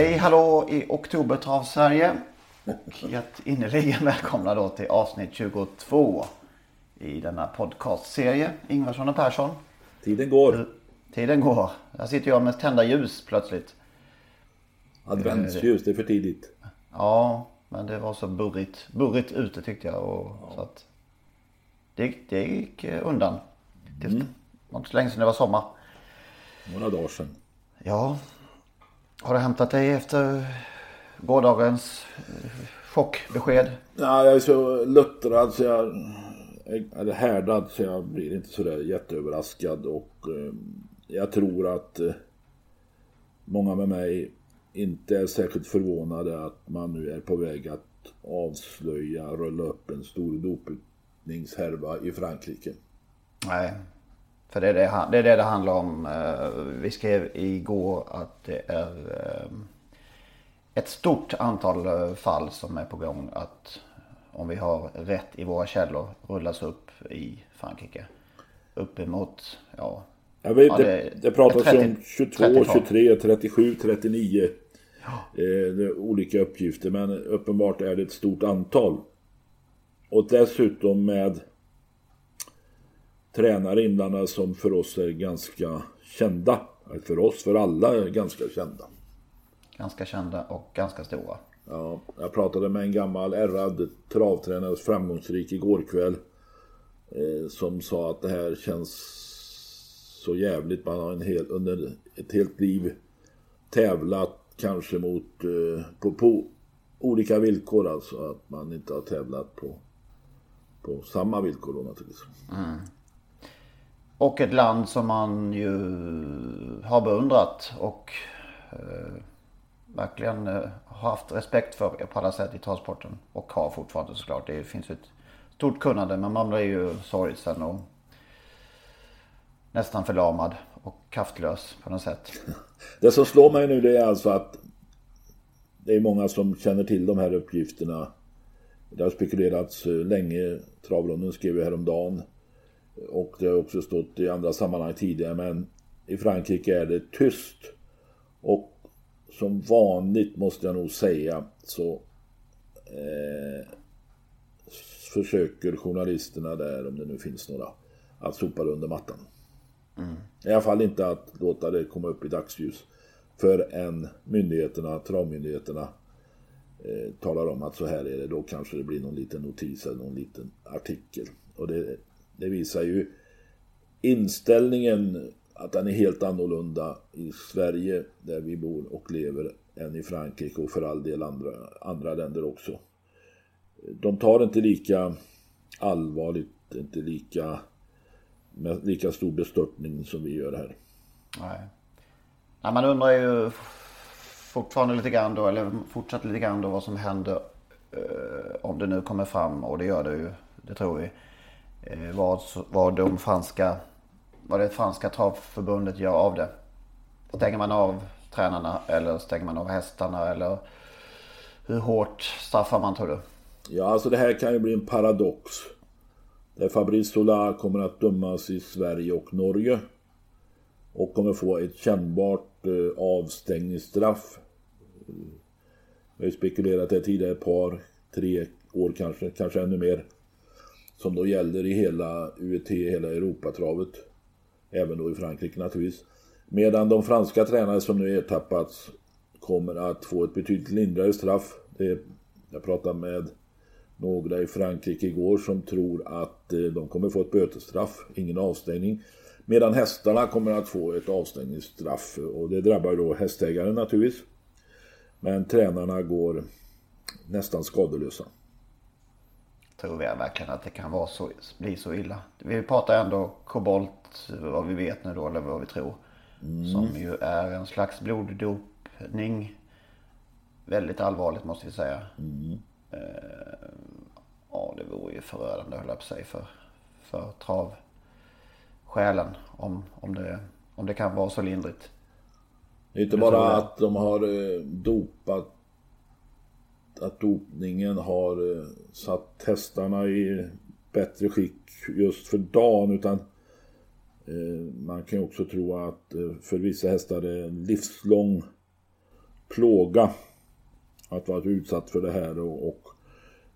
Hej hallå i Oktobertrav Sverige. Och innerligen välkomna då till avsnitt 22 i denna podcastserie. Ingvarsson och Persson. Tiden går. Tiden går. Här sitter jag med tända ljus plötsligt. Adventsljus, det är för tidigt. Ja, men det var så burrigt, burrigt ute tyckte jag. Och, ja. så att det, det gick eh, undan. Det mm. var inte så länge sedan det var sommar. Några dagar sedan. Ja, har du hämtat dig efter gårdagens eh, chockbesked? Ja, jag är så luttrad så jag... Eller härdad så jag blir inte sådär jätteöverraskad och eh, jag tror att eh, många med mig inte är särskilt förvånade att man nu är på väg att avslöja, rulla upp en stor dopningshärva i Frankrike. Nej, för det är det, det är det det handlar om. Eh, vi skrev igår att det är eh, ett stort antal eh, fall som är på gång att om vi har rätt i våra källor rullas upp i Frankrike. Uppemot, ja. Ja, det, det pratas 30, om 22, 23, 37, 39. Ja. Eh, olika uppgifter men uppenbart är det ett stort antal. Och dessutom med tränare inblandade som för oss är ganska kända. För oss, för alla är ganska kända. Ganska kända och ganska stora. Ja, jag pratade med en gammal ärrad travtränare, framgångsrik igår kväll. Eh, som sa att det här känns så jävligt. Man har en hel, under ett helt liv tävlat kanske mot eh, på, på olika villkor alltså. Att man inte har tävlat på, på samma villkor då naturligtvis. Mm. Och ett land som man ju har beundrat och eh, verkligen eh, haft respekt för på alla sätt i travsporten. Och har fortfarande såklart. Det finns ju ett stort kunnande men man blir ju sorgsen och nästan förlamad och kraftlös på något sätt. Det som slår mig nu det är alltså att det är många som känner till de här uppgifterna. Det har spekulerats eh, länge. Travronden skrev ju häromdagen och det har också stått i andra sammanhang tidigare men i Frankrike är det tyst. Och som vanligt måste jag nog säga så eh, försöker journalisterna där, om det nu finns några, att sopa under mattan. Mm. I alla fall inte att låta det komma upp i dagsljus förrän myndigheterna, travmyndigheterna eh, talar om att så här är det. Då kanske det blir någon liten notis eller någon liten artikel. Och det det visar ju inställningen att den är helt annorlunda i Sverige där vi bor och lever än i Frankrike och för all del andra, andra länder också. De tar inte lika allvarligt, inte lika med lika stor bestörtning som vi gör här. Nej. Nej man undrar ju fortfarande lite grann då, eller fortsatt lite grann då vad som händer eh, om det nu kommer fram och det gör det ju, det tror vi Eh, vad, vad de franska, vad det franska travförbundet gör av det. Stänger man av tränarna eller stänger man av hästarna eller hur hårt straffar man tror du? Ja, alltså det här kan ju bli en paradox. Där Fabrice Solar kommer att dömas i Sverige och Norge. Och kommer få ett kännbart eh, avstängningsstraff. Vi har ju spekulerat det tidigare, ett par, tre år kanske, kanske ännu mer som då gäller i hela UET, hela Europatravet. Även då i Frankrike naturligtvis. Medan de franska tränare som nu ertappats kommer att få ett betydligt lindrigare straff. Det, jag pratade med några i Frankrike igår som tror att eh, de kommer få ett bötesstraff, ingen avstängning. Medan hästarna kommer att få ett avstängningsstraff och det drabbar då hästägaren naturligtvis. Men tränarna går nästan skadelösa. Tror vi verkligen att det kan vara så, bli så illa? Vi pratar ändå kobolt, vad vi vet nu då, eller vad vi tror. Mm. Som ju är en slags bloddopning. Väldigt allvarligt måste vi säga. Mm. Eh, ja, det vore ju förödande höll jag på sig för, för travsjälen. Om, om, det, om det kan vara så lindrigt. Det är inte bara att de har eh, dopat att dopningen har eh, satt hästarna i bättre skick just för dagen utan eh, man kan ju också tro att eh, för vissa hästar är det en livslång plåga att vara utsatt för det här. Och, och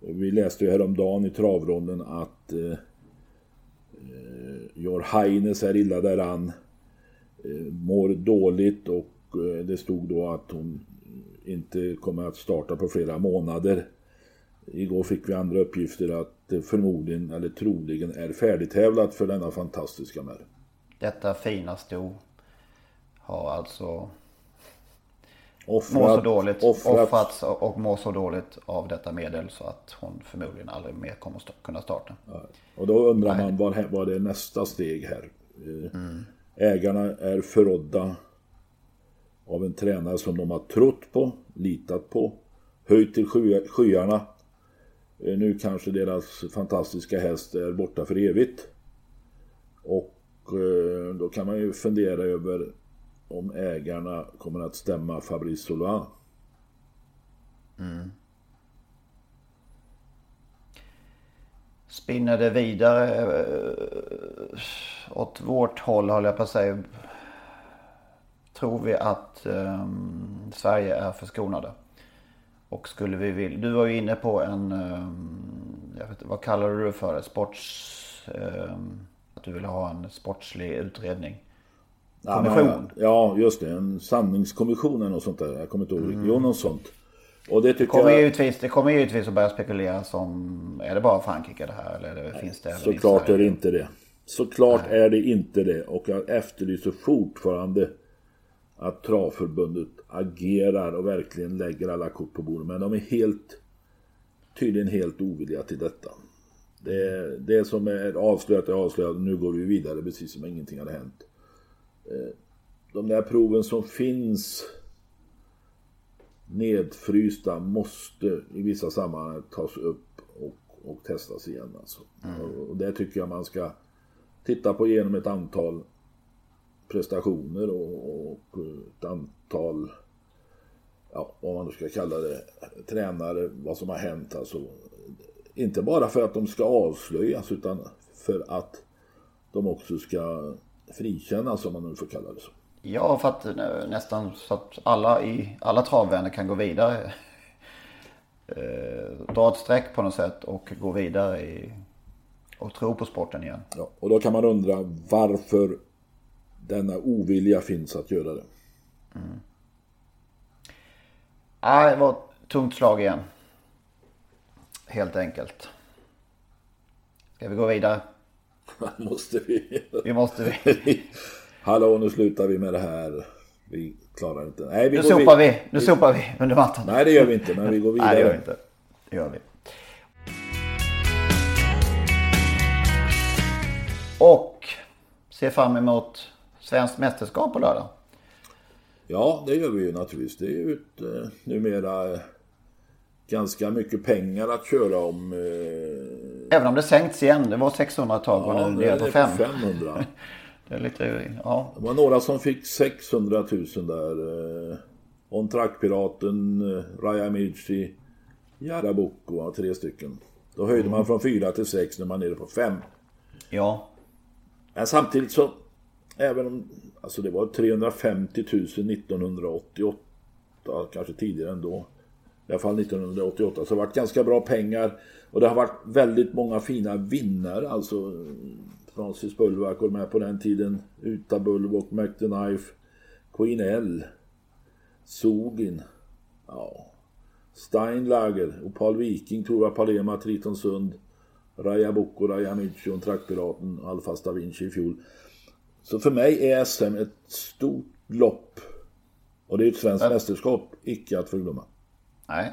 vi läste ju häromdagen i travronden att eh, Jor Heines är illa däran eh, mår dåligt. Och Eh, det stod då att hon inte kommer att starta på flera månader. Igår fick vi andra uppgifter att det förmodligen eller troligen är färdigtävlat för denna fantastiska mär. Detta fina sto har alltså offrat, mår så dåligt, offrat. offrats och mår så dåligt av detta medel så att hon förmodligen aldrig mer kommer att kunna starta. Ja. Och då undrar Nej. man vad, vad är nästa steg här? Eh, mm. Ägarna är förrådda av en tränare som de har trott på, litat på, höjt till skyarna. Eh, nu kanske deras fantastiska häst är borta för evigt. Och eh, då kan man ju fundera över om ägarna kommer att stämma Fabrice Sola. Mm. Spinner det vidare eh, åt vårt håll, håller jag på att säga tror vi att um, Sverige är förskonade. Och skulle vi vilja, du var ju inne på en, um, jag vet vad kallar du det för? Sports, um, att du vill ha en sportslig utredning. Kommission? Ja, just det. En sanningskommission eller något sånt där. Jag kommer inte ihåg. Mm. Jo, något sånt. Och det det kommer, jag... givetvis, det kommer givetvis att börja spekuleras om, är det bara Frankrike det här eller det, finns det Såklart är det inte det. Såklart Nej. är det inte det. Och jag efterlyser fortfarande att travförbundet agerar och verkligen lägger alla kort på bordet. Men de är helt, tydligen helt ovilliga till detta. Det, det som är avslöjat är avslöjat. Nu går vi vidare precis som ingenting hade hänt. Eh, de där proven som finns nedfrysta måste i vissa sammanhang tas upp och, och testas igen. Alltså. Mm. Och det tycker jag man ska titta på genom ett antal prestationer och, och ett antal, ja, vad man nu ska kalla det, tränare, vad som har hänt. Alltså, inte bara för att de ska avslöjas utan för att de också ska frikännas om man nu får kalla det så. Ja, för att eh, nästan så att alla, i, alla travvänner kan gå vidare. Eh, dra ett streck på något sätt och gå vidare i, och tro på sporten igen. Ja, och då kan man undra varför denna ovilja finns att göra det. Mm. Ja, det var ett tungt slag igen. Helt enkelt. Ska vi gå vidare? måste vi. Vi måste vi. Hallå, nu slutar vi med det här. Vi klarar inte. Nej, vi nu sopar vi. Nu sopar vi under mattan. Nej, det gör vi inte. Men vi går vidare. Nej, det gör vi inte. Det gör vi. Och ser fram emot svenskt mästerskap på lördag? Ja, det gör vi ju naturligtvis. Det är ju ett, eh, numera eh, ganska mycket pengar att köra om. Eh... Även om det sänkts igen. Det var 600 tag och ja, nu nere på 5. 500. det är lite, ja. Det var några som fick 600 000 där. Eh, On-Track-piraten, eh, Raya Michi, Jarabuco, tre stycken. Då höjde mm. man från 4 till 6 när man är nere på 5. Ja. Men samtidigt så Även om, alltså det var 350 000 1988, kanske tidigare ändå. I alla fall 1988, så det har varit ganska bra pengar. Och det har varit väldigt många fina vinnare, alltså Francis Bulwark var med på den tiden. Uta Bulwark, Mac the Knife, Queen L, Sogin, ja, Steinlager, Opal Viking, Tora Palema, Triton Sund, Raja Boko, Raja Micho, Trackpiraten, Alfa Vinci i fjol. Så för mig är SM ett stort lopp. Och det är ett svenskt mästerskap, icke att förglömma. Nej.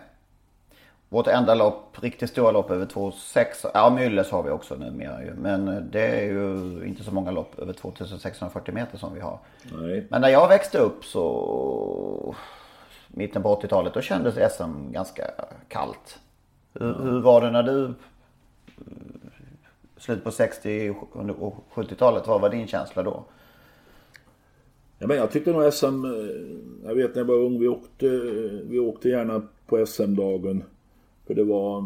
Vårt enda lopp, riktigt stora lopp över 2,6. Ja, Mylles har vi också numera ju. Men det är ju inte så många lopp över 2640 meter som vi har. Nej. Men när jag växte upp så mitten på 80-talet då kändes SM ganska kallt. Hur, hur var det när du slut på 60 och 70-talet, vad var din känsla då? Ja, men jag tyckte nog SM, eh, jag vet när jag var ung, vi åkte, vi åkte gärna på SM-dagen. För det var,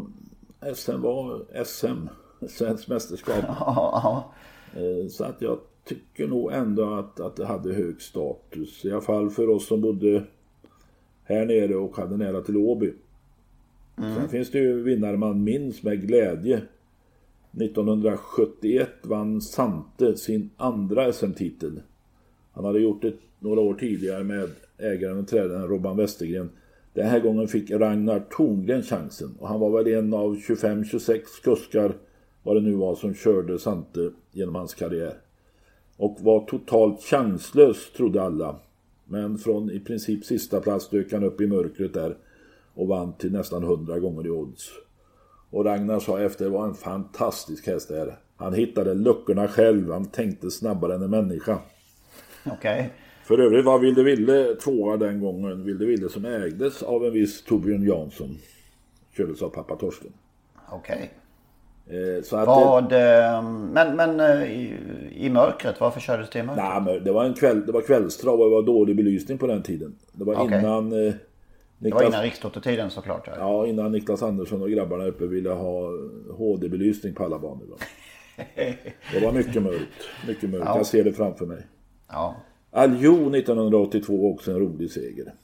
SM var SM, svenskt mästerskap. Eh, så att jag tycker nog ändå att, att det hade hög status. I alla fall för oss som bodde här nere och hade nära till Åby. Mm. Sen finns det ju vinnare man minns med glädje. 1971 vann Sante sin andra SM-titel. Han hade gjort det några år tidigare med ägaren och tränaren Robban Westergren. Den här gången fick Ragnar Torngren chansen och han var väl en av 25-26 kuskar vad det nu var som körde Sante genom hans karriär. Och var totalt chanslös trodde alla. Men från i princip sista plats dök han upp i mörkret där och vann till nästan 100 gånger i odds. Och Ragnar sa efter det var en fantastisk häst där. Han hittade luckorna själv, han tänkte snabbare än en människa. Okej. Okay. För övrigt var Vilde Ville tvåa den gången. Vilde Ville som ägdes av en viss Torbjörn Jansson. Kördes av pappa Torsten. Okej. Okay. Eh, Vad, det... men, men eh, i, i mörkret, varför kördes det i mörkret? Nej, men det var en kväll, det var kvällstrav och det var dålig belysning på den tiden. Det var okay. innan... Niklas... Det var innan rikstototiden såklart. Ja. ja, innan Niklas Andersson och grabbarna uppe ville ha HD-belysning på alla banor. det var mycket mörkt. Mycket mörkt. Ja. Jag ser det framför mig. Ja. Aljo 1982 också en rolig seger.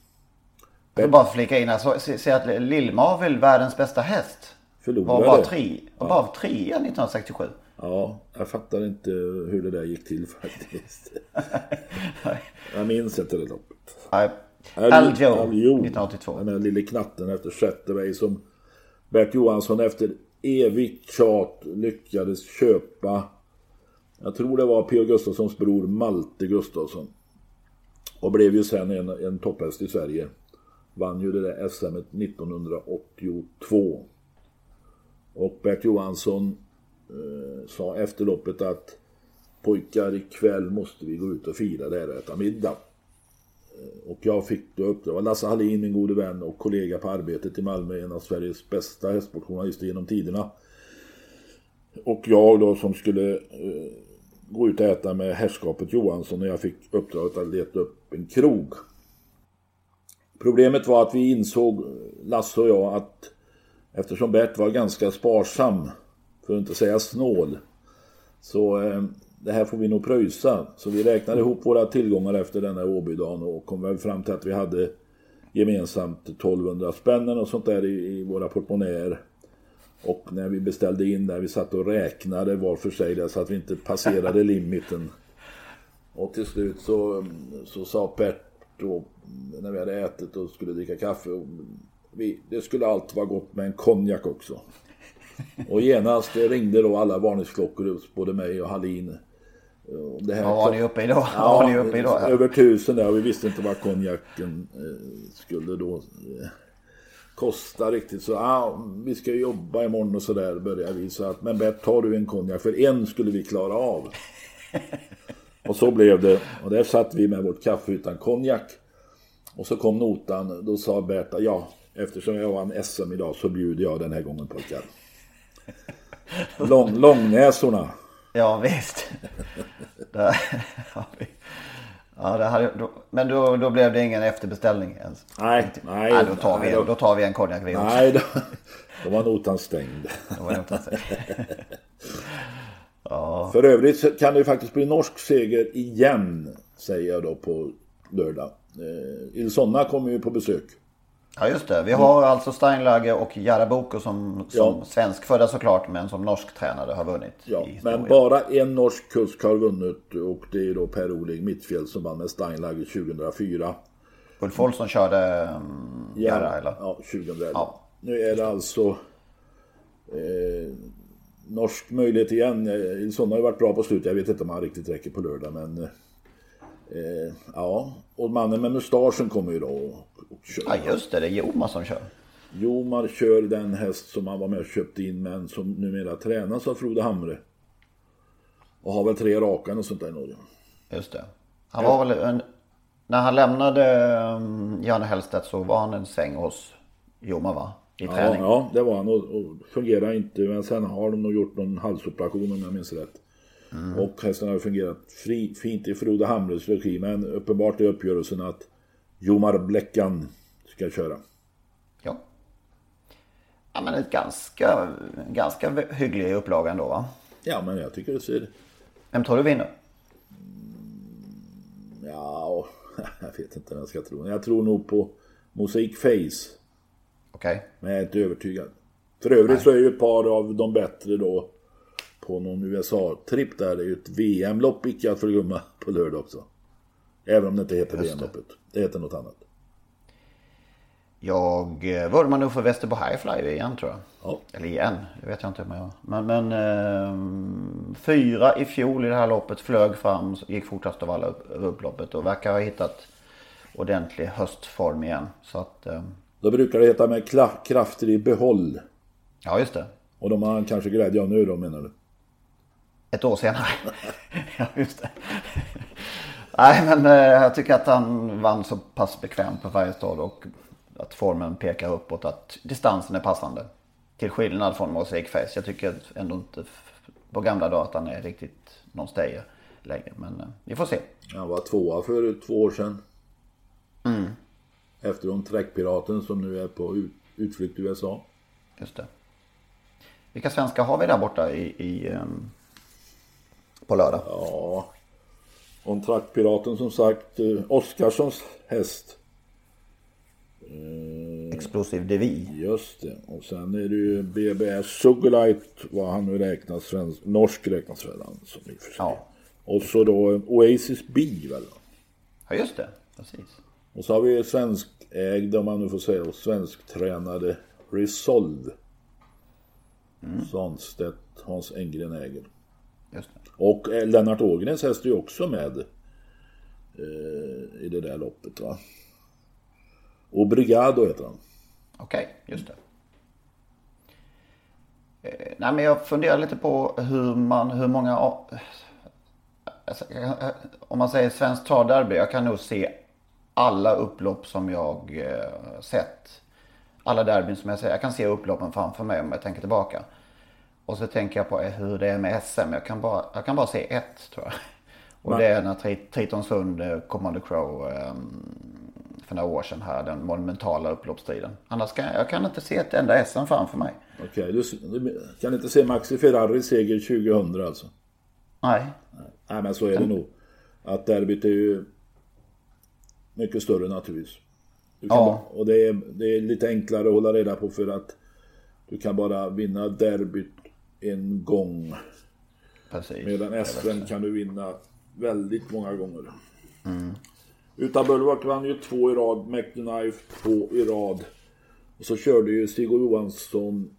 Jag vill bara flika in här. Se, se att Lill-Marvel, världens bästa häst. Förlorade. Var bara, tre, var bara trea 1967. Ja, jag fattar inte hur det där gick till faktiskt. jag minns inte det loppet. Nej. Al Joe, 1982. Den där lille knatten efter Shetterway som Bert Johansson efter evigt tjat lyckades köpa. Jag tror det var P.O. Gustafssons bror Malte Gustafsson. Och blev ju sen en, en topphäst i Sverige. Vann ju det där SM 1982. Och Bert Johansson eh, sa efter loppet att pojkar ikväll måste vi gå ut och fira det här och äta middag. Och jag fick då uppdrag Lasse Hallin, min gode vän och kollega på arbetet i Malmö, en av Sveriges bästa hästsportjournalister genom tiderna. Och jag då som skulle eh, gå ut och äta med herrskapet Johansson och jag fick uppdraget att leta upp en krog. Problemet var att vi insåg, Lasse och jag, att eftersom Bert var ganska sparsam, för att inte säga snål, så eh, det här får vi nog pröjsa. Så vi räknade ihop våra tillgångar efter den här Åbydagen och kom väl fram till att vi hade gemensamt 1200 spännen och sånt där i, i våra portmonnäer. Och när vi beställde in där, vi satt och räknade var för sig där, så att vi inte passerade limiten. Och till slut så, så sa Pert då, när vi hade ätit och skulle dricka kaffe, vi, det skulle allt vara gott med en konjak också. Och genast ringde då alla varningsklockor hos både mig och Hallin. Det här Vad var ni uppe i då? Ja, var ni uppe i då? Över tusen där vi visste inte vad konjaken eh, skulle då eh, kosta riktigt. Så ah, vi ska jobba imorgon och sådär började vi. Så att, men Bert tar du en konjak för en skulle vi klara av. och så blev det. Och där satt vi med vårt kaffe utan konjak. Och så kom notan. Då sa Bert ja eftersom jag vann SM idag så bjuder jag den här gången pojkar. Lång, långnäsorna. Ja visst. Där, ja, det hade, då, men då, då blev det ingen efterbeställning ens? Nej, nej. nej då, tar vi, nej, då, då tar vi en konjak vi också. Nej, då, då var notan stängd. Då var notan stängd. ja. För övrigt kan det faktiskt bli norsk seger igen, säger jag då på lördag. Eh, Ilsonna kommer ju på besök. Ja just det. Vi har alltså Steinlage och Jaraboko som, som ja. svenskfödda såklart men som norsktränade har vunnit. Ja, men bara en norsk kusk har vunnit och det är då Per-Oling Mittfjäll som vann med Steinlage 2004. Ulf Olsson körde um, Jara eller? Ja, 2011. Ja. Nu är det alltså... Eh, norsk möjlighet igen. Ilson har ju varit bra på slutet. Jag vet inte om han riktigt räcker på lördag men... Eh, ja, och mannen med mustaschen kommer ju då och, och kör. Ja just det, det är Jomar som kör. Jomar kör den häst som han var med och köpte in men som numera tränas av Frode Hamre. Och har väl tre raka och sånt där i Norge. Just det. Han var väl en, när han lämnade um, Janne Hellstedt så var han en sväng hos Joma va? I träning. Ja, ja det var han och, och fungerade inte. Men sen har de nog gjort någon halsoperation om jag minns rätt. Mm. Och hästen har fungerat fri, fint i Frode Hamres regi. Men uppenbart är uppgörelsen att Jomar Bleckan ska köra. Ja. Ja men ett ganska, ganska hygglig upplaga ändå va? Ja men jag tycker det ser... Vem tror du vinner? Ja, jag vet inte vad jag ska tro. Jag tror nog på Mosaic Face. Okej. Okay. Men jag är inte övertygad. För övrigt Nej. så är ju ett par av de bättre då på någon USA-tripp där. Det är ju ett VM-lopp icke att förglömma på lördag också. Även om det inte heter VM-loppet. Det heter något annat. Jag eh, vurmar nog för Västerbo Highfly igen tror jag. Ja. Eller igen, det vet jag inte. Men, men, men eh, fyra i fjol i det här loppet flög fram, gick fortast av alla upploppet och verkar ha hittat ordentlig höstform igen. Så att, eh, Då brukar det heta med krafter i behåll. Ja, just det. Och de har han kanske glädje av nu då menar du? Ett år senare. ja, just det. Nej, men eh, jag tycker att han vann så pass bekvämt på Färjestad och att formen pekar uppåt, att distansen är passande. Till skillnad från Mosaic Face. Jag tycker ändå inte på gamla dagar att han är riktigt någon stayer längre. Men eh, vi får se. Han var tvåa för två år sedan. Mm. Efter de Träckpiraten som nu är på ut, utflykt i USA. Just det. Vilka svenskar har vi där borta i, i um, på lördag? Ja, om Trackpiraten som sagt, eh, Oskarssons häst. Eh, Explosive Devi. Just det. Och sen är det ju BBS Sugarlight, vad han nu räknas, svensk, norsk räknas väl han som i Ja. Och så då Oasis B väl? Ja just det, precis. Och så har vi svenskägda, om man nu får säga, och svensktränade Resolve. Mm. Svanstedt, Hans Engren äger. Just det. Och eh, Lennart Ågrens häst är ju också med eh, i det där loppet va. Obrigado heter han. Okej, okay, just det. Eh, nej men jag funderar lite på hur man, hur många, alltså, eh, om man säger Svenskt travderby, jag kan nog se alla upplopp som jag eh, sett. Alla derbyn som jag ser, jag kan se upploppen framför mig om jag tänker tillbaka. Och så tänker jag på hur det är med SM, jag kan bara, jag kan bara se ett tror jag. Och Men... det är när Tritonsund, eh, Commander Crow, um, för några år sedan här, den monumentala upploppsstriden. Annars kan jag, jag kan inte se ett enda SM framför mig. Okej, du, du, kan inte se Maxi Ferrari seger 2000 alltså? Nej. Nej, men så är det nog. Att derbyt är ju mycket större naturligtvis. ja. och det är, det är lite enklare att hålla reda på för att du kan bara vinna derbyt en gång. Precis. Medan SM kan du vinna väldigt många gånger. Mm. Utan Bulwark vann ju två i rad, McKnife två i rad. Och så körde ju Stig Johansson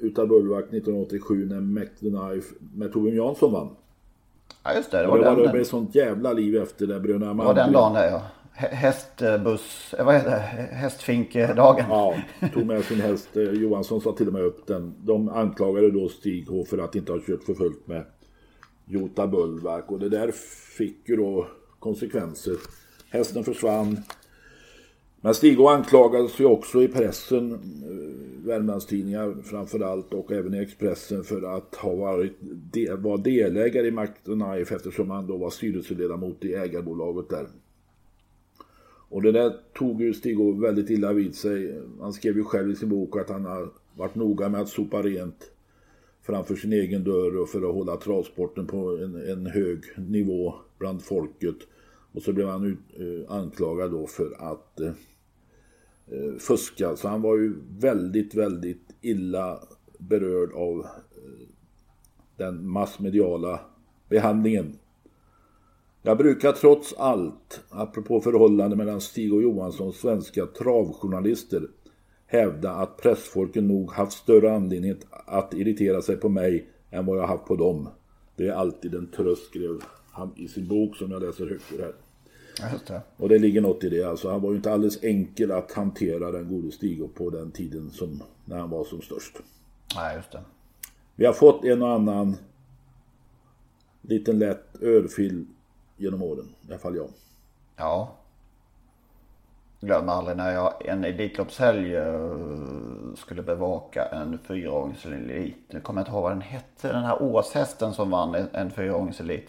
utan Bulwark 1987 när McKnife med Torbjörn Jansson vann. Ja just det, det var, det var den. Det sånt jävla liv efter det Bröderna Det var den dagen där ja. Hästbuss, eh, vad heter det? Hästfinkdagen. Ja, tog med sin häst. Eh, Johansson sa till och med upp den. De anklagade då Stig H för att inte ha kört för fullt med Jota Bullback Och det där fick ju då konsekvenser. Hästen försvann. Men Stig H anklagades ju också i pressen, eh, Värmlandstidningar framförallt och även i Expressen för att ha varit var delägare i Mac Knife eftersom han då var styrelseledamot i ägarbolaget där. Och det där tog ju Stig väldigt illa vid sig. Han skrev ju själv i sin bok att han har varit noga med att sopa rent framför sin egen dörr och för att hålla travsporten på en, en hög nivå bland folket. Och så blev han ut, eh, anklagad då för att eh, eh fuska. Så han var ju väldigt, väldigt illa berörd av eh, den massmediala behandlingen. Jag brukar trots allt, apropå förhållande mellan Stig och Johansson, svenska travjournalister, hävda att pressfolken nog haft större anledning att irritera sig på mig än vad jag haft på dem. Det är alltid en tröst, skrev han i sin bok som jag läser högt ur här. Det. Och det ligger något i det. Alltså, han var ju inte alldeles enkel att hantera den gode Stig på den tiden som, när han var som störst. Nej, just det. Vi har fått en och annan liten lätt örfil genom åren. I alla fall jag. Ja. Glömmer aldrig när jag en Elitloppshelg eh, skulle bevaka en fyraåringselit. Nu kommer jag inte ihåg vad den hette. Den här åshästen som vann en fyraåringselit.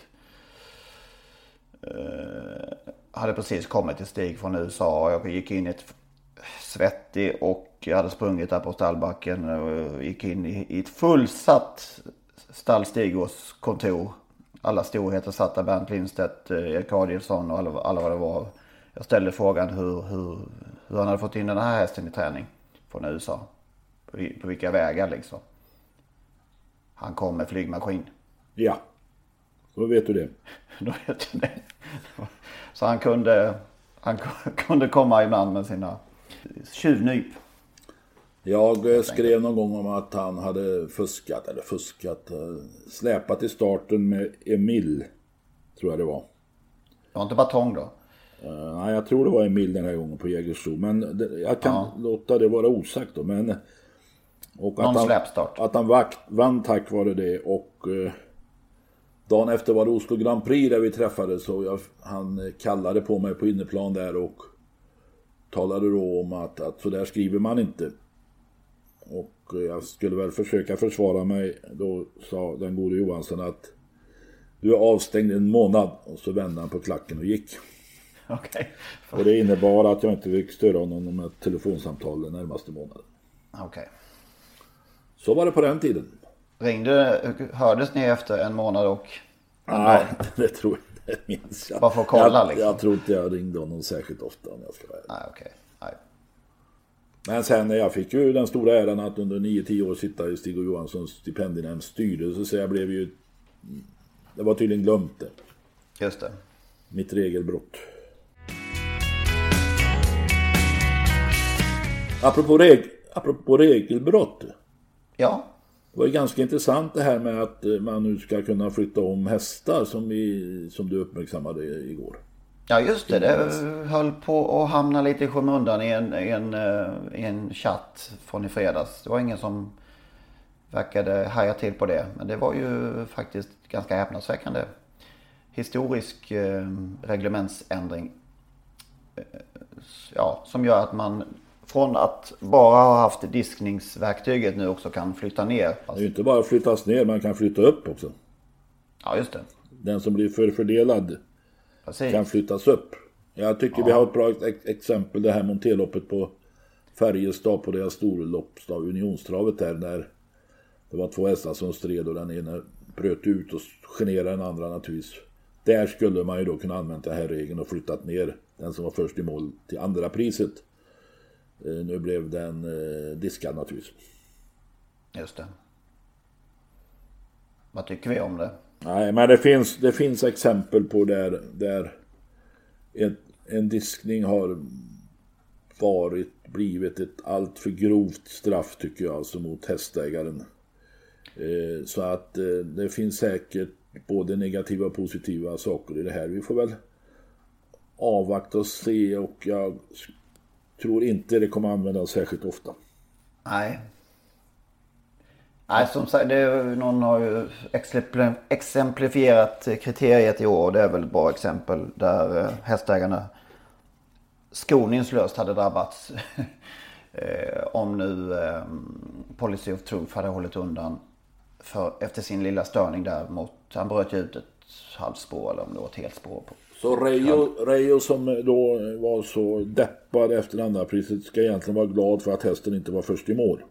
Uh, hade precis kommit till Stig från USA. Jag gick in i ett svettig och jag hade sprungit där på stallbacken och gick in i, ett fullsatt stall Stigås kontor. Alla storheter satt där, Bernt Lindstedt, eh, Erik Adielsson och alla, alla vad det var. Jag ställde frågan hur, hur, hur han hade fått in den här hästen i träning från USA. På, på vilka vägar liksom. Han kom med flygmaskin. Ja, då vet du det. då vet du det. Så han kunde, han kunde komma ibland med sina tjuvnyp. Jag eh, skrev någon gång om att han hade fuskat, eller fuskat, eh, släpat i starten med Emil. Tror jag det var. Det var inte batong då? Uh, nej, jag tror det var Emil den här gången på Jägersro. Men det, jag kan ja. låta det vara osagt då. Men, och Någon att släpstart. Att han vakt, vann tack vare det och uh, dagen efter var det Oslo Grand Prix där vi träffades och jag, han kallade på mig på inneplan där och talade då om att, att så där skriver man inte. Och jag skulle väl försöka försvara mig. Då sa den gode Johansson att du är avstängd en månad. Och så vände han på klacken och gick. Okay. Och det innebar att jag inte fick störa honom med telefonsamtal den närmaste månaden. Okej. Okay. Så var det på den tiden. Ringde, hördes ni efter en månad och... Nej, det tror jag det minns jag. Bara för att kolla jag, liksom? Jag tror inte jag ringde honom särskilt ofta om jag ska vara Nej, okej. Okay. Men sen när jag fick ju den stora äran att under 9-10 år sitta i Stig och Johanssons stipendienämnds styrelse så jag blev ju... Det var tydligen glömt det. Just det. Mitt regelbrott. Apropå, reg apropå regelbrott. Ja. Det var ju ganska intressant det här med att man nu ska kunna flytta om hästar som, vi, som du uppmärksammade igår. Ja just det, det höll på att hamna lite i skymundan i en, i en, eh, i en chatt från i fredags. Det var ingen som verkade haja till på det. Men det var ju faktiskt ganska häpnadsväckande historisk eh, reglementsändring. Eh, ja, som gör att man från att bara ha haft diskningsverktyget nu också kan flytta ner. Det är ju inte bara flyttas ner, man kan flytta upp också. Ja, just det. Den som blir förfördelad. Kan flyttas upp. Jag tycker ja. vi har ett bra exempel det här monterloppet på Färjestad på deras storloppsdag, Unionstravet där när det var två hästar som stred och den ena bröt ut och generade den andra naturligtvis. Där skulle man ju då kunna använda den här regeln och flyttat ner den som var först i mål till andra priset. Eh, nu blev den eh, diskad naturligtvis. Just det. Vad tycker vi om det? Nej, men det finns, det finns exempel på där, där en, en diskning har varit, blivit ett allt för grovt straff tycker jag, alltså mot hästägaren. Eh, så att eh, det finns säkert både negativa och positiva saker i det här. Vi får väl avvakta och se och jag tror inte det kommer användas särskilt ofta. Nej, Nej, som sagt, det, någon har ju exemplifierat kriteriet i år. och Det är väl ett bra exempel där eh, hästägarna skoningslöst hade drabbats. Eh, om nu eh, Policy of Truth hade hållit undan för, efter sin lilla störning där mot, han bröt ju ut ett halvspår eller om det var ett helt spår. På. Så Reijo, Reijo som då var så deppad efter andra priset ska egentligen vara glad för att hästen inte var först i mål.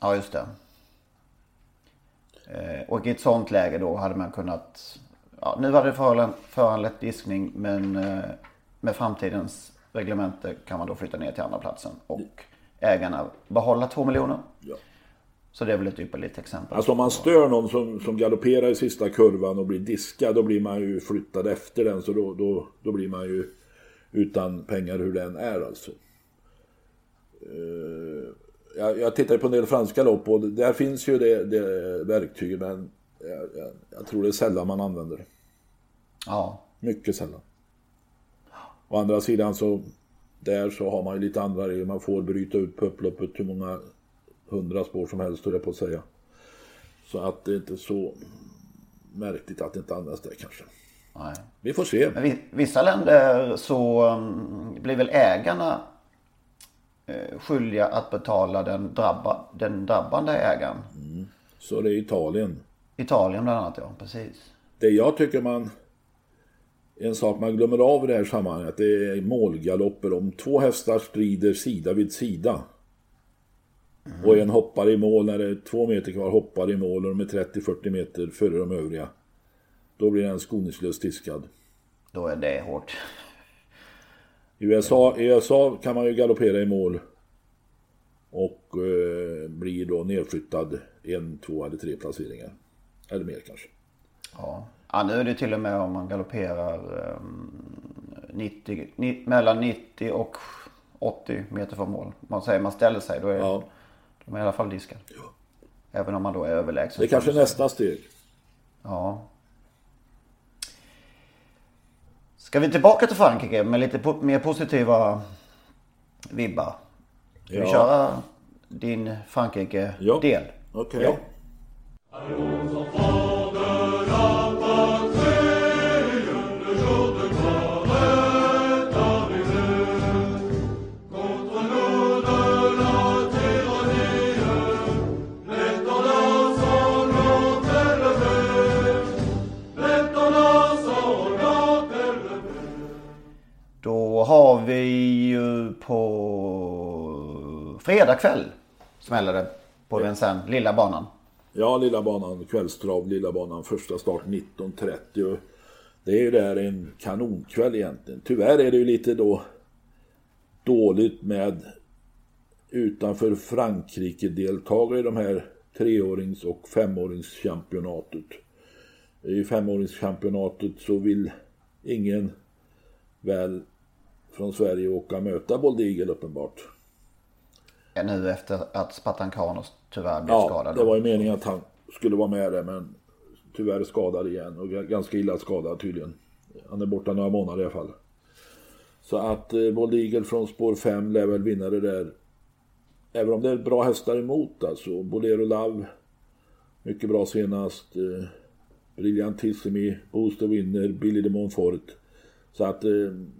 Ja, just det. Eh, och i ett sånt läge då hade man kunnat... Ja, nu hade det föranlett diskning men eh, med framtidens reglemente kan man då flytta ner till andra platsen och ägarna behålla två miljoner. Ja. Så det är väl ett ypperligt exempel. Alltså om man stör någon som, som galopperar i sista kurvan och blir diskad då blir man ju flyttad efter den så då, då, då blir man ju utan pengar hur den är alltså. Uh, jag, jag tittar på en del franska lopp och där finns ju det, det verktyget men jag, jag, jag, tror det är sällan man använder det. Ja. Mycket sällan. Å andra sidan så där så har man ju lite andra regler. Man får bryta ut på upploppet hur många hundra spår som helst, höll jag på att säga. Så att det är inte så märkligt att det inte används där kanske. Nej. Vi får se. Men vissa länder så um, blir väl ägarna skyldiga att betala den, drabba, den drabbande ägaren. Mm. Så det är Italien. Italien bland annat, ja. Precis. Det jag tycker man... En sak man glömmer av i det här sammanhanget det är målgalopper. Om två hästar strider sida vid sida. Mm. Och en hoppar i mål när det är två meter kvar, hoppar i mål och de är 30-40 meter före de övriga. Då blir den skoningslöst diskad. Då är det hårt. I USA, I USA kan man ju galoppera i mål. Och eh, blir då nedflyttad en, två eller tre placeringar. Eller mer kanske. Ja. ja, nu är det till och med om man galopperar 90, 90, mellan 90 och 80 meter från mål. Man säger man ställer sig, då är ja. de är i alla fall diskade. Ja. Även om man då är överlägsen. Det är kanske nästa steg. Ja. Ska vi tillbaka till Frankrike med lite po mer positiva vibbar? Ska ja. vi köra din Frankrike-del? Ja. Okej. Okay. Ja. Fredag kväll smäller det på den sen lilla banan. Ja, lilla banan, kvällstrav, lilla banan, första start 19.30. Det är ju där en kanonkväll egentligen. Tyvärr är det ju lite då dåligt med utanför Frankrike-deltagare i de här treårings och femåringschampionatet. I femåringschampionatet så vill ingen väl från Sverige åka och möta Bold Eagle uppenbart. Nu efter att Spatankanos tyvärr blev ja, skadad. Det var ju meningen att han skulle vara med där men tyvärr skadad igen och ganska illa skadad tydligen. Han är borta några månader i alla fall. Så att eh, Bold Eagle från spår 5 lär väl vinna det där. Även om det är bra hästar emot alltså. Bolero Love, mycket bra senast. Eh, Brilliantissimi, Booster Winner, Billy de Montfort. Så att eh,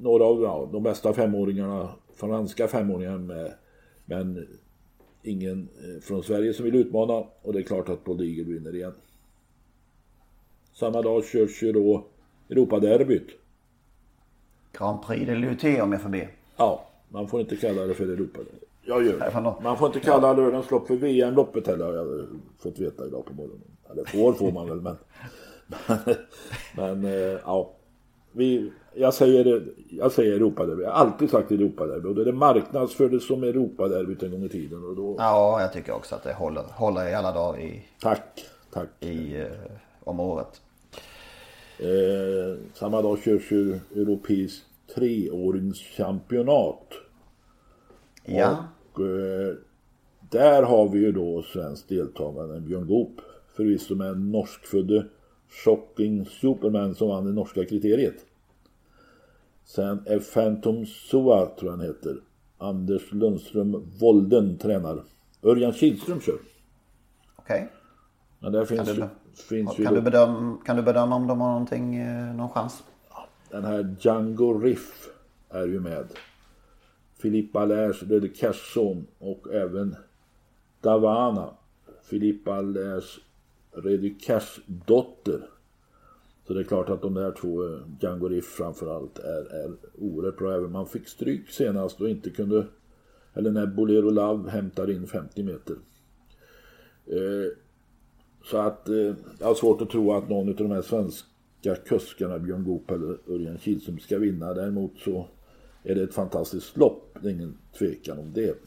några av ja, de bästa femåringarna, franska femåringar med. Men ingen eh, från Sverige som vill utmana och det är klart att Bold Eagle vinner igen. Samma dag körs ju då Europaderbyt. Grand Prix de Luté om jag får be. Ja, man får inte kalla det för Europaderby. Jag gör det. Man får inte kalla lördagens lopp för VM-loppet heller har jag fått veta idag på morgonen. Eller får får man väl men. men, men eh, ja. Vi, jag säger, jag säger Europaderby. Jag har alltid sagt Europaderby. Och det är marknadsfördes som Europaderbyt en gång i tiden. Och då... Ja, jag tycker också att det håller, håller i alla dagar i... Tack, tack. I, eh, om året. Eh, samma dag körs ju europeiskt treåringschampionat. Ja. Och eh, där har vi ju då svensk deltagare, Björn Goop. Förvisso med en norskfödde Shocking Superman som vann det norska kriteriet. Sen är Phantom Sua, tror jag han heter. Anders Lundström Volden tränar. Örjan Kihlström kör. Okej. Okay. Men där finns, kan du, finns kan, du bedöma, kan du bedöma om de har någonting, eh, någon chans? Den här Django Riff är ju med. Filippa Lärs Röde Kerson och även Davana. Filippa Lärs Redy Cash dotter. Så det är klart att de där två, eh, Django Riff framförallt, är, är oerhört bra. Även man fick stryk senast och inte kunde, eller när Bolero Love hämtar in 50 meter. Eh, så att eh, jag har svårt att tro att någon av de här svenska kuskarna, Björn Goop eller Örjan Kihlström, ska vinna. Däremot så är det ett fantastiskt lopp, det är ingen tvekan om det.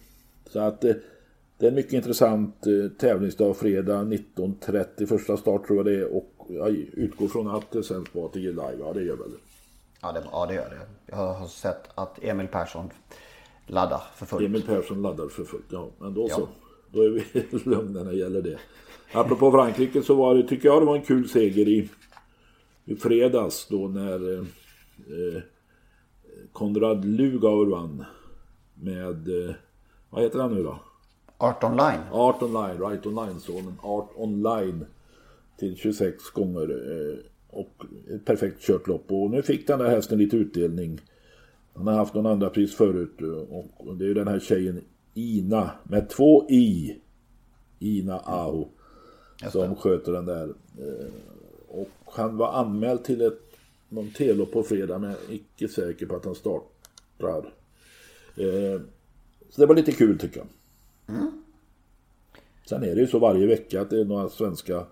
Så att eh, det är en mycket intressant eh, tävlingsdag fredag 19.30 första start tror jag det är och jag utgår från att det sänds på ATG live. Ja det gör väl det. Ja det, ja det gör det. Jag har sett att Emil Persson laddar för fullt. Emil Persson laddar för fullt. Ja, men då Ja. så. Då är vi lugna när det gäller det. Apropå Frankrike så var det, tycker jag det var en kul seger i, i fredags då när eh, eh, Konrad Lugauer vann med, eh, vad heter han nu då? Art online. Art Online, Right Online-sonen. Art Online till 26 gånger. Eh, och ett perfekt kört lopp. Och nu fick den där hästen lite utdelning. Han har haft någon andra pris förut. eh, Och, det är den här tjejen Ina med två i. Ina Aho. Som sköter den där. Eh, och han var anmäld till ett någon T-lopp på fredag men jag är icke säker på att han startar. Så det var lite kul tycker jag. Sen är det ju så varje vecka att det är några svenska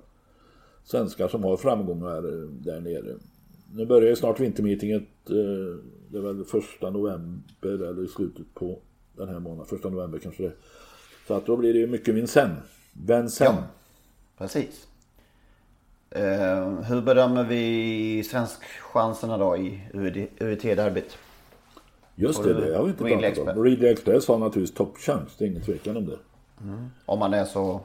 svenskar som har framgångar eh, där nere. Nu börjar ju snart vintermeetinget. Eh, det är väl första november eller i slutet på den här månaden. Första november kanske det är. Så att då blir det ju mycket Vincennes. Vincennes. Ja. Precis. Eh, hur bedömer vi svenskchanserna då i UET-derbyt? Just det, det har vi inte Ridley pratat om. Ridley Express har naturligtvis toppchans. Det är ingen tvekan om det. Om man är så...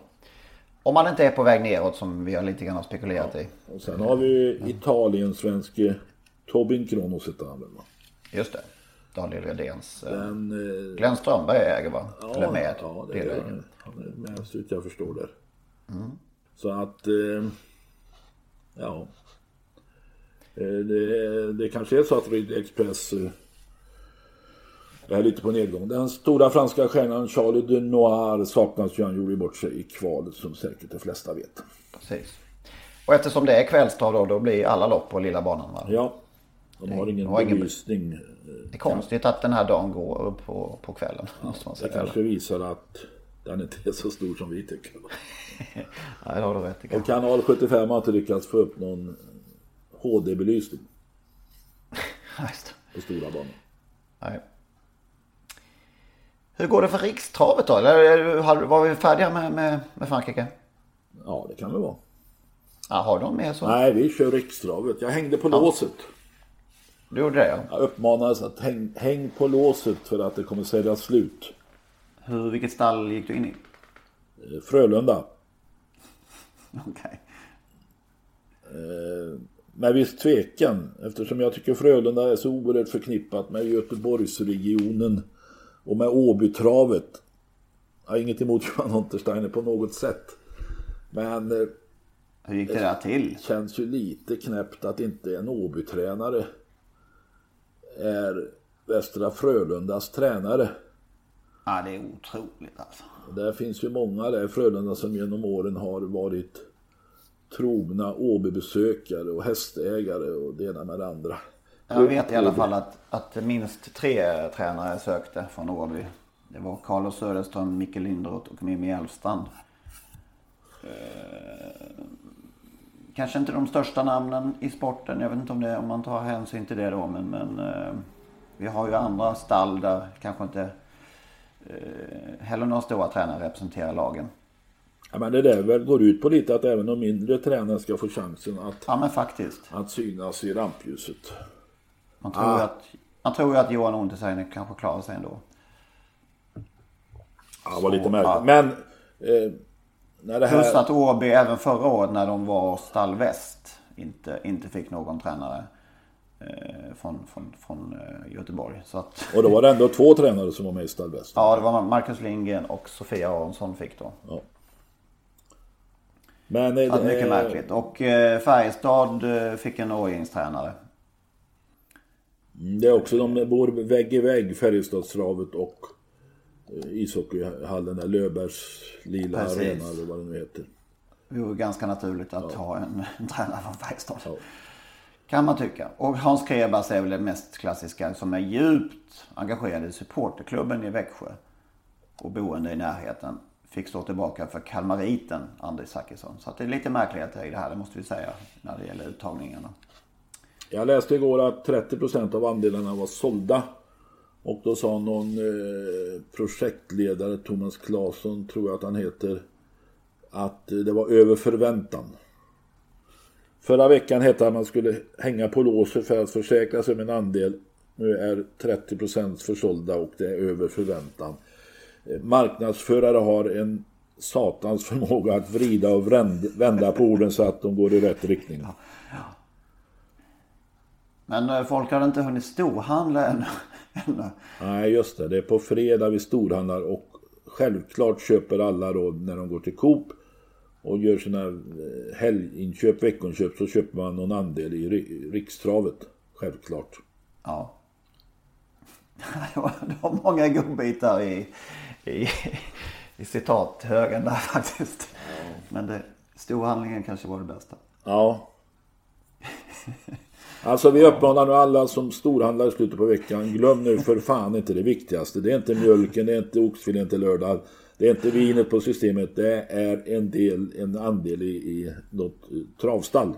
Om man inte är på väg neråt som vi har lite grann spekulerat i. Och sen har vi Italien-svenske Tobin Kronos heter han väl va? Just det. Daniel Redéns. Eh, eh, Glenn Strömberg äger va? Eller med. Ja, det är han. Han är med så jag förstår där. Så att, eh, ja. Eh, Det, det kanske är så att Ridley Express eh, är lite på nedgång. Den stora franska stjärnan Charlie de Noir saknas ju. Han gjorde bort sig i kvalet som säkert de flesta vet. Precis. Och eftersom det är kvällstrav då, då blir alla lopp på lilla banan va? Ja, de har ingen har ingen- belysning. Det är konstigt att den här dagen går på, på kvällen. Man Det kanske visar att den inte är så stor som vi tycker. Nej, det har du rätt i. Och kanal 75 har inte lyckats få upp någon HD-belysning på stora banor. Nej. Hur går det för rikstravet då? Eller var vi färdiga med, med, med Frankrike? Ja, det kan det vara. Ja, har de med så? Nej, vi kör rikstravet. Jag hängde på låset. Du gjorde det ja. Jag uppmanades att häng, häng på låset för att det kommer säljas slut. Hur, vilket stall gick du in i? Eh, Frölunda. Okej. Med viss tvekan eftersom jag tycker Frölunda är så oerhört förknippat med Göteborgsregionen och med Åbytravet. Jag har inget emot Johan Untersteiner på något sätt. Men eh, Hur gick det där till? känns ju lite knäppt att inte en Åbytränare är Västra Frölundas tränare. Ja, det är otroligt alltså. Där finns ju många där i Frölunda som genom åren har varit trogna Åbybesökare och hästägare och det ena med det andra. Jag vet i alla fall att, att minst tre tränare sökte från Åby. Det var Carlos Söderström, Micke Lindroth och Mimmi Elfstrand. Eh, kanske inte de största namnen i sporten. Jag vet inte om, det, om man tar hänsyn till det då. Men, men eh, vi har ju andra stall där kanske inte eh, heller några stora tränare representerar lagen. Ja, men det där väl går ut på lite att även de mindre tränarna ska få chansen att, Ja att synas i rampljuset. Man tror ju att, man tror ju att Johan Untersteiner kanske klarar sig ändå. Ja, det var lite märkligt. ja. Men eh, när det Plus här... att Åby även förra året när de var stall väst inte, inte fick någon tränare eh, från, från, från eh, Göteborg. Så att, Och då var det ändå två tränare som var med i Stallväst. ja, det var Marcus Lindgren och Sofia Aronsson fick då. Ja. Men eh, Så att mycket eh, märkligt. Och eh, Färjestad eh, fick en årgängstränare. Det är också, de bor vägg i vägg, Färjestadstravet och eh, ishockeyhallen där, Löfbergs lila Precis. arena eller vad det nu heter. Det vore ganska naturligt att ha en, en tränare från Färjestad. Ja. Kan man tycka. Och Hans Krebas är väl det mest klassiska som är djupt engagerad i supporterklubben i Växjö. Och boende i närheten. Fick stå tillbaka för kalmariten André Zachrisson. Så det är lite märkligheter i det här, det måste vi säga. När det gäller uttagningarna. Jag läste igår att 30% av andelarna var sålda. Och då sa någon eh, projektledare, Thomas Claesson tror jag att han heter, att eh, det var över förväntan. Förra veckan hette det att man skulle hänga på låset för att försäkra sig om en andel Nu är 30% försålda och det är över förväntan. Eh, marknadsförare har en satans förmåga att vrida och vända på orden så att de går i rätt riktning. Men eh, folk hade inte hunnit storhandla ännu. Nej, just det. Det är på fredag vi storhandlar och självklart köper alla då när de går till Coop och gör sina eh, helginköp, veckoinköp så köper man någon andel i rikstravet. Självklart. Ja. Det var, det var många godbitar i, i, i citathögen där faktiskt. Ja. Men det, storhandlingen kanske var det bästa. Ja. Alltså vi uppmanar nu alla som storhandlar i slutet på veckan. Glöm nu för fan inte det viktigaste. Det är inte mjölken, det är inte oxfilén till lördag. Det är inte vinet på systemet. Det är en del, en andel i, i något travstall.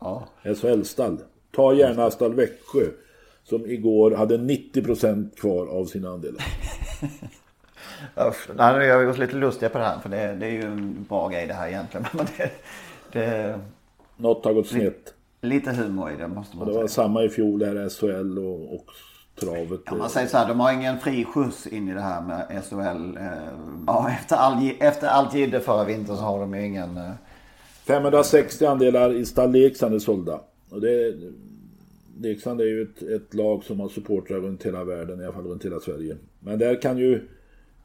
Ja. SHL-stall. Ta gärna stall Växjö. Som igår hade 90% kvar av sina andelar. Usch, nu gör vi oss lite lustiga på det här. För det, det är ju en bra grej det här egentligen. Men det, det... Något har gått snett. Lite humor i det måste man säga. Det var samma i fjol där SHL och, och travet. Ja, man säger så här, de har ingen fri skjuts in i det här med SHL. Eh, ja, efter, all, efter allt jidder förra vintern så har de ju ingen... 560 eh, andelar i stall Leksand är sålda. Och det, Leksand är ju ett, ett, lag som har supportrar runt hela världen, i alla fall runt hela Sverige. Men där kan ju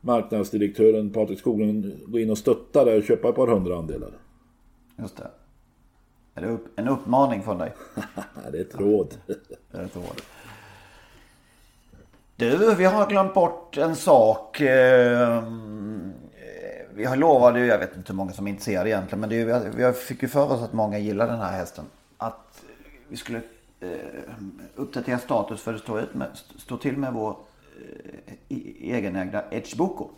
marknadsdirektören Patrik Skoglund gå in och stötta där och köpa ett par hundra andelar. Just det. Är det upp, en uppmaning från dig? det är ett råd. det är ett råd. Du, vi har glömt bort en sak. Ehm, vi har lovat, jag vet inte hur många som är intresserade egentligen, men det, vi fick ju för oss att många gillar den här hästen. Att vi skulle eh, uppdatera status för det står, ut med, står till med vår eh, egenägda Edge Boko.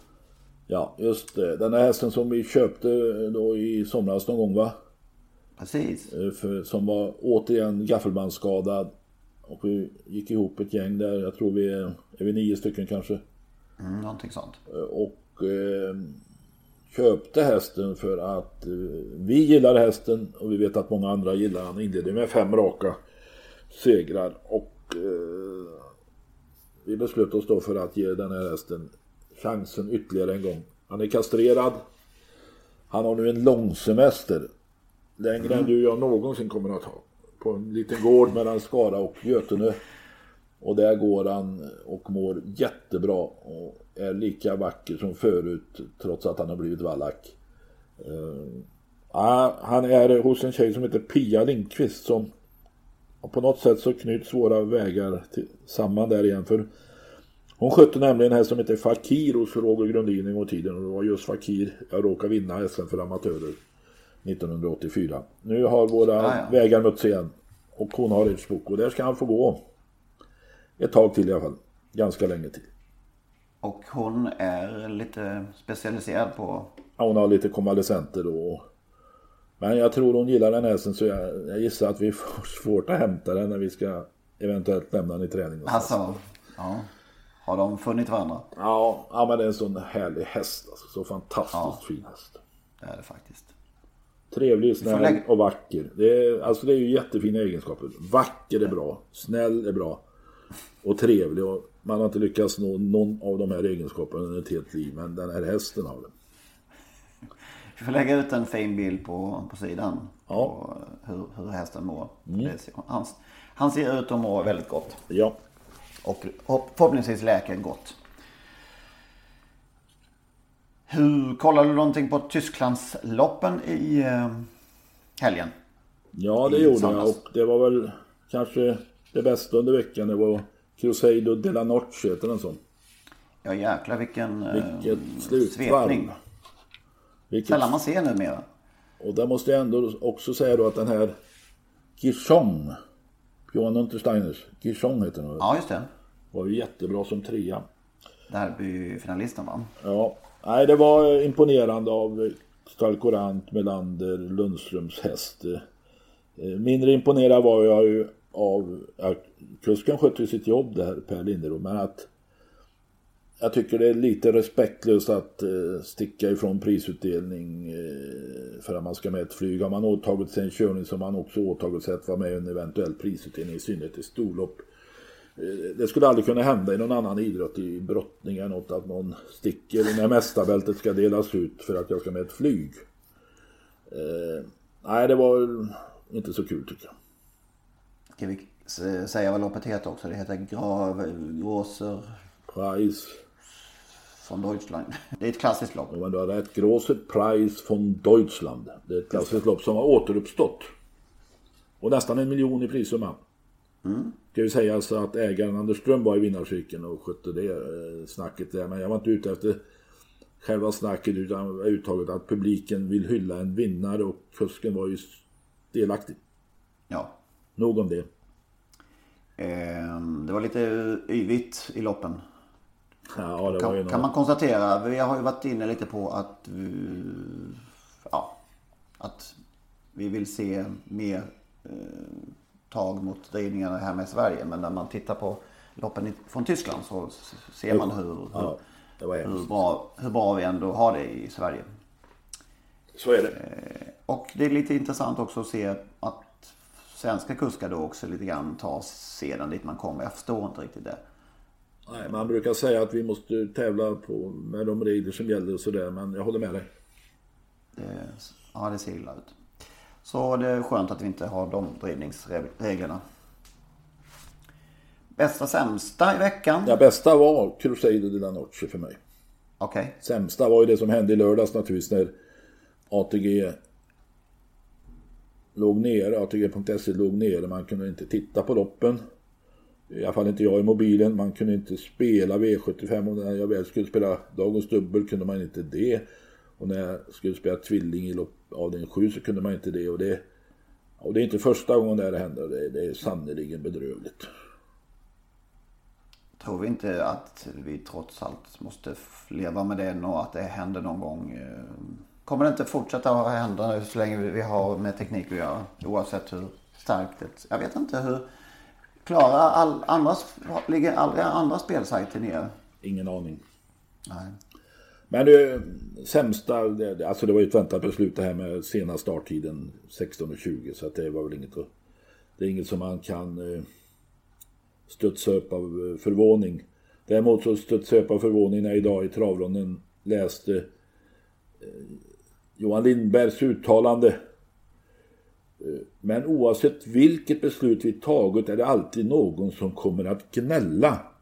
Ja, just det. Den här hästen som vi köpte då i somras någon gång va? Precis. Eh, för, som var återigen gaffelbandsskadad. Och vi gick ihop ett gäng där. Jag tror vi är, är vi nio stycken kanske. Mm, någonting sånt. Eh, och eh, köpte hästen för att eh, vi gillar hästen och vi vet att många andra gillar han. Inledde med fem raka segrar. Och eh, vi beslöt oss då för att ge den här hästen chansen ytterligare en gång. Han är kastrerad. Han har nu en långsemester Längre mm. än du och jag någonsin kommer att ha. På en liten gård mellan Skara och Götene. Och där går han och mår jättebra och är lika vacker som förut trots att han har blivit vallack. Uh, han är hos en tjej som heter Pia Lindqvist som på något sätt så knyts våra vägar till, samman där igen. För hon skötte nämligen en häst som heter Fakir hos Roger Grundin en gång i tiden och det var just Fakir jag råkade vinna SM för amatörer. 1984. Nu har våra ah, ja. vägar mötts igen. Och hon har Edgebok och där ska han få gå. Ett tag till i alla fall. Ganska länge till. Och hon är lite specialiserad på? Ja, hon har lite konvalescenter då. Men jag tror hon gillar den hästen så jag, jag gissar att vi får svårt att hämta den när vi ska eventuellt lämna den i träning. Alltså, ja. Har de funnit varandra? Ja, ja men det är en sån härlig häst. Alltså. Så fantastiskt ja, fin häst. Det är det faktiskt. Trevlig, snäll och vacker. Det är, alltså det är ju jättefina egenskaper. Vacker är bra, snäll är bra och trevlig. Och man har inte lyckats nå någon av de här egenskaperna under ett helt liv. Men den här hästen har det. Vi får lägga ut en fin bild på, på sidan. Ja. På hur, hur hästen mår. Mm. Han, han ser ut att må väldigt gott. Ja. Och förhoppningsvis läker gott. Hur Kollade du någonting på Tysklandsloppen i eh, helgen? Ja, det I gjorde jag och det var väl kanske det bästa under veckan. Det var Cruzeiro de la Noche, heter den så? Ja jäklar vilken eh, Vilket slutvarv. Vilket... Sällan man ser numera. Och där måste jag ändå också säga då att den här Gishong, Johan Untersteiners, Gishong heter den Ja, just det. Var ju jättebra som trea. Derbyfinalisten va? Ja, Nej, det var imponerande av Stalkorant, Melander, Lundströms häst. Eh, mindre imponerad var jag ju av, ja, kusken skötte sitt jobb där, Per Linderoth, men att jag tycker det är lite respektlöst att eh, sticka ifrån prisutdelning eh, för att man ska med ett flyg. Har man åtagit sig en körning som man också åtagit sig att vara med i en eventuell prisutdelning, i synnerhet i storlopp. Eh, det skulle aldrig kunna hända i någon annan idrott, i brottning eller något, att någon sticker när mästarbältet ska delas ut för att jag ska med ett flyg. Eh, nej, det var inte så kul tycker jag. Ska vi säga vad loppet heter också? Det heter Grav... Großer... Preis. Von Deutschland. Det är ett klassiskt lopp. Ja, men du har rätt. Großer Preis von Deutschland. Det är ett klassiskt lopp som har återuppstått. Och nästan en miljon i prissumma. Mm. Ska ju säga alltså att ägaren Anders Ström var i vinnarcykeln och skötte det eh, snacket där. Men jag var inte ute efter själva snacket utan uttaget att publiken vill hylla en vinnare och kusken var ju delaktig. Ja. Nog om det. Ehm, det var lite yvigt i loppen. Ja, det kan, var ju kan man konstatera. Vi har ju varit inne lite på att, ja, att vi vill se mer eh, tag mot drivningarna här med Sverige. Men när man tittar på loppen från Tyskland så ser man hur, hur, ja, hur, bra, hur bra vi ändå har det i Sverige. Så är det. Eh, och det är lite intressant också att se att svenska kuskar då också lite grann tar sedan dit man kommer. Jag förstår inte riktigt det. Nej, man brukar säga att vi måste tävla på, med de regler som gäller och sådär, men jag håller med dig. Det, ja, det ser illa ut. Så det är skönt att vi inte har de drivningsreglerna. Bästa sämsta i veckan? Ja, bästa var Crusader de la Noche för mig. Okej. Okay. Sämsta var ju det som hände i lördags naturligtvis när ATG låg ner, ATG.se låg ner. Man kunde inte titta på loppen. I alla fall inte jag i mobilen. Man kunde inte spela V75 och när jag väl skulle spela dagens dubbel kunde man inte det. Och när jag skulle spela tvilling i lopp avdelning 7 så kunde man inte det. Och det, och det är inte första gången det händer. Det, det är sannerligen bedrövligt. Tror vi inte att vi trots allt måste leva med det och att det händer någon gång? Kommer det inte fortsätta hända så länge vi har med teknik att göra? Oavsett hur starkt det... Jag vet inte hur Klarar all, andra, ligger aldrig andra spelsajter ner? Ingen aning. Nej. Men det sämsta, alltså det var ju ett väntat beslut det här med sena starttiden 16.20 så att det var väl inget, det är inget som man kan eh, studsa upp av eh, förvåning. Däremot så studsade jag upp av förvåning när jag idag i travronden läste eh, Johan Lindbergs uttalande men oavsett vilket beslut vi tagit är det alltid någon som kommer att gnälla.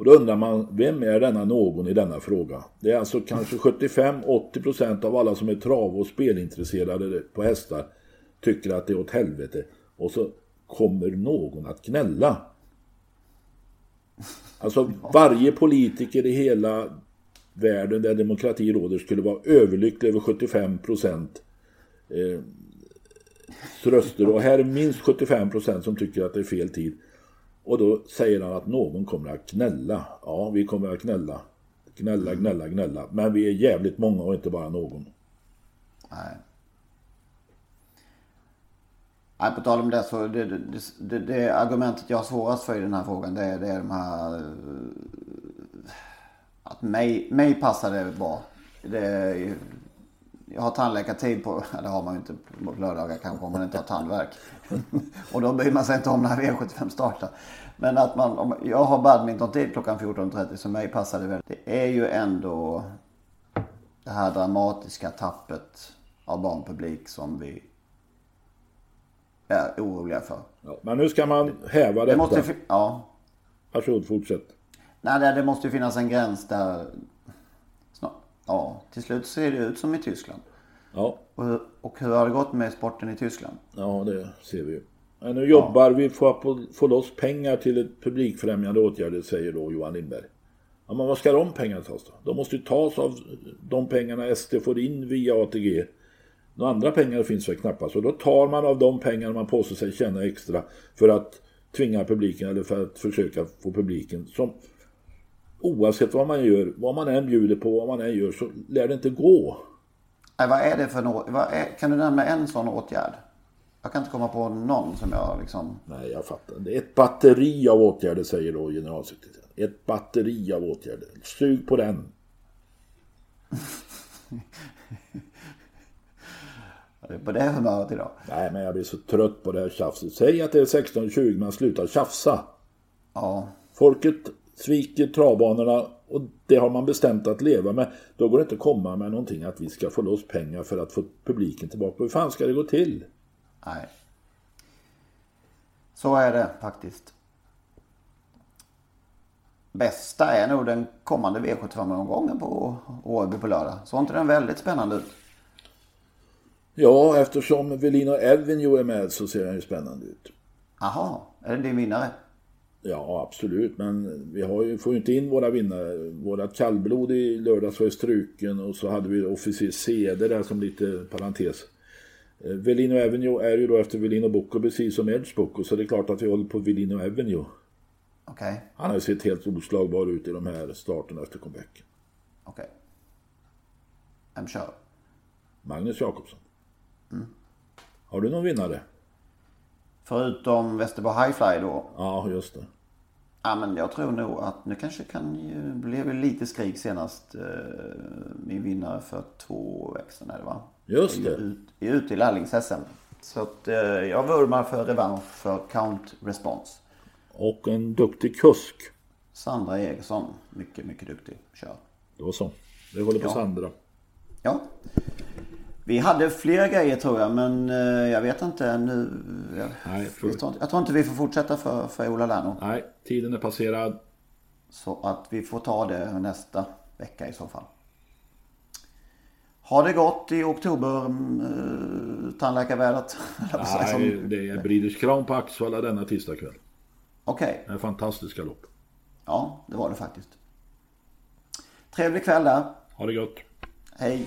Och då undrar man, vem är denna någon i denna fråga? Det är alltså kanske 75-80% av alla som är trav- och spelintresserade på hästar tycker att det är åt helvete. Och så kommer någon att gnälla. Alltså varje politiker i hela världen där demokrati råder skulle vara överlycklig över 75% eh, röster och här är minst 75% som tycker att det är fel tid. Och då säger han att någon kommer att gnälla. Ja, vi kommer att gnälla. Gnälla, gnälla, gnälla. Men vi är jävligt många och inte bara någon. Nej. Nej, på tal om det så det, det, det, det, argumentet jag har svårast för i den här frågan det, det är de här... Eh, att mig, mig passar det bra. Det, jag har tandläkartid på, det har man ju inte på lördagar kanske om man inte har tandvärk. och då bryr man sig inte om när V75 startar. Men att man, om, jag har badmintontid klockan 14.30 så mig passar det väl. Det är ju ändå det här dramatiska tappet av barnpublik som vi är oroliga för. Ja, men nu ska man häva detta. Det måste, ja. Varsågod, fortsätt. Nej, det, det måste ju finnas en gräns där Ja, till slut ser det ut som i Tyskland. Ja. Och, och hur har det gått med sporten i Tyskland? Ja, det ser vi ju. Nu jobbar ja. vi för att få loss pengar till ett publikfrämjande åtgärder, säger då Johan Lindberg. Ja, men vad ska de pengarna tas då? De måste ju tas av de pengarna SD får in via ATG. Några andra pengar finns väl knappast. Och då tar man av de pengar man påstår sig tjäna extra för att tvinga publiken eller för att försöka få publiken som oavsett vad man gör, vad man än bjuder på, vad man än gör så lär det inte gå. Nej, vad är det för något? Kan du nämna en sån åtgärd? Jag kan inte komma på någon som jag liksom... Nej, jag fattar. Det är ett batteri av åtgärder säger då generalsekreteraren. Ett batteri av åtgärder. Sug på den. är på det humöret idag. Nej, men jag blir så trött på det här tjafset. Säg att det är 16.20 men sluta tjafsa. Ja. Folket sviker travbanorna och det har man bestämt att leva med. Då går det inte att komma med någonting att vi ska få loss pengar för att få publiken tillbaka. Hur fan ska det gå till? Nej. Så är det faktiskt. Bästa är nog den kommande V75-omgången på Åby på lördag. Såg inte den väldigt spännande ut? Ja, eftersom Velino Avenue är med så ser den ju spännande ut. Aha, är det din vinnare? Ja, absolut. Men vi har ju, får ju inte in våra vinnare. Vårat kallblod i lördags var ju struken och så hade vi officer Ceder där som lite parentes. Eh, Velino Avenue är ju då efter Velino Bocco precis som Edge Bocco så det är klart att vi håller på Velino Avenue. Okay. Han har ju sett helt oslagbar ut i de här starterna efter comebacken. okej. Okay. Vem kör? Magnus Jakobsson. Har du någon vinnare? Förutom Västerbo Highfly då? Ja, just det. Ja, men jag tror nog att nu kanske kan ju, blev lite skrik senast. Eh, min vinnare för två veckor sedan, det va? Just det. Ut, ute i lärlings-SM. Så att eh, jag vurmar för revansch för Count Response. Och en duktig kusk. Sandra Eriksson, mycket, mycket duktig. Kör. Då så. Det håller på Ja. Sandra. Ja. Vi hade fler grejer tror jag, men eh, jag vet inte nu. Jag, Nej, tror- jag, tror, inte, jag tror inte vi får fortsätta för, för Ola Lerno. Nej, tiden är passerad. Så att vi får ta det nästa vecka i så fall. Har det gått i oktober tandläkarvädret? att säga, Nej, det är Breeders Crown på Axvalla denna tisdagkväll. Okej, Det är fantastiska lopp. ja det var det faktiskt. Trevlig kväll där. Ha det gott. Hej.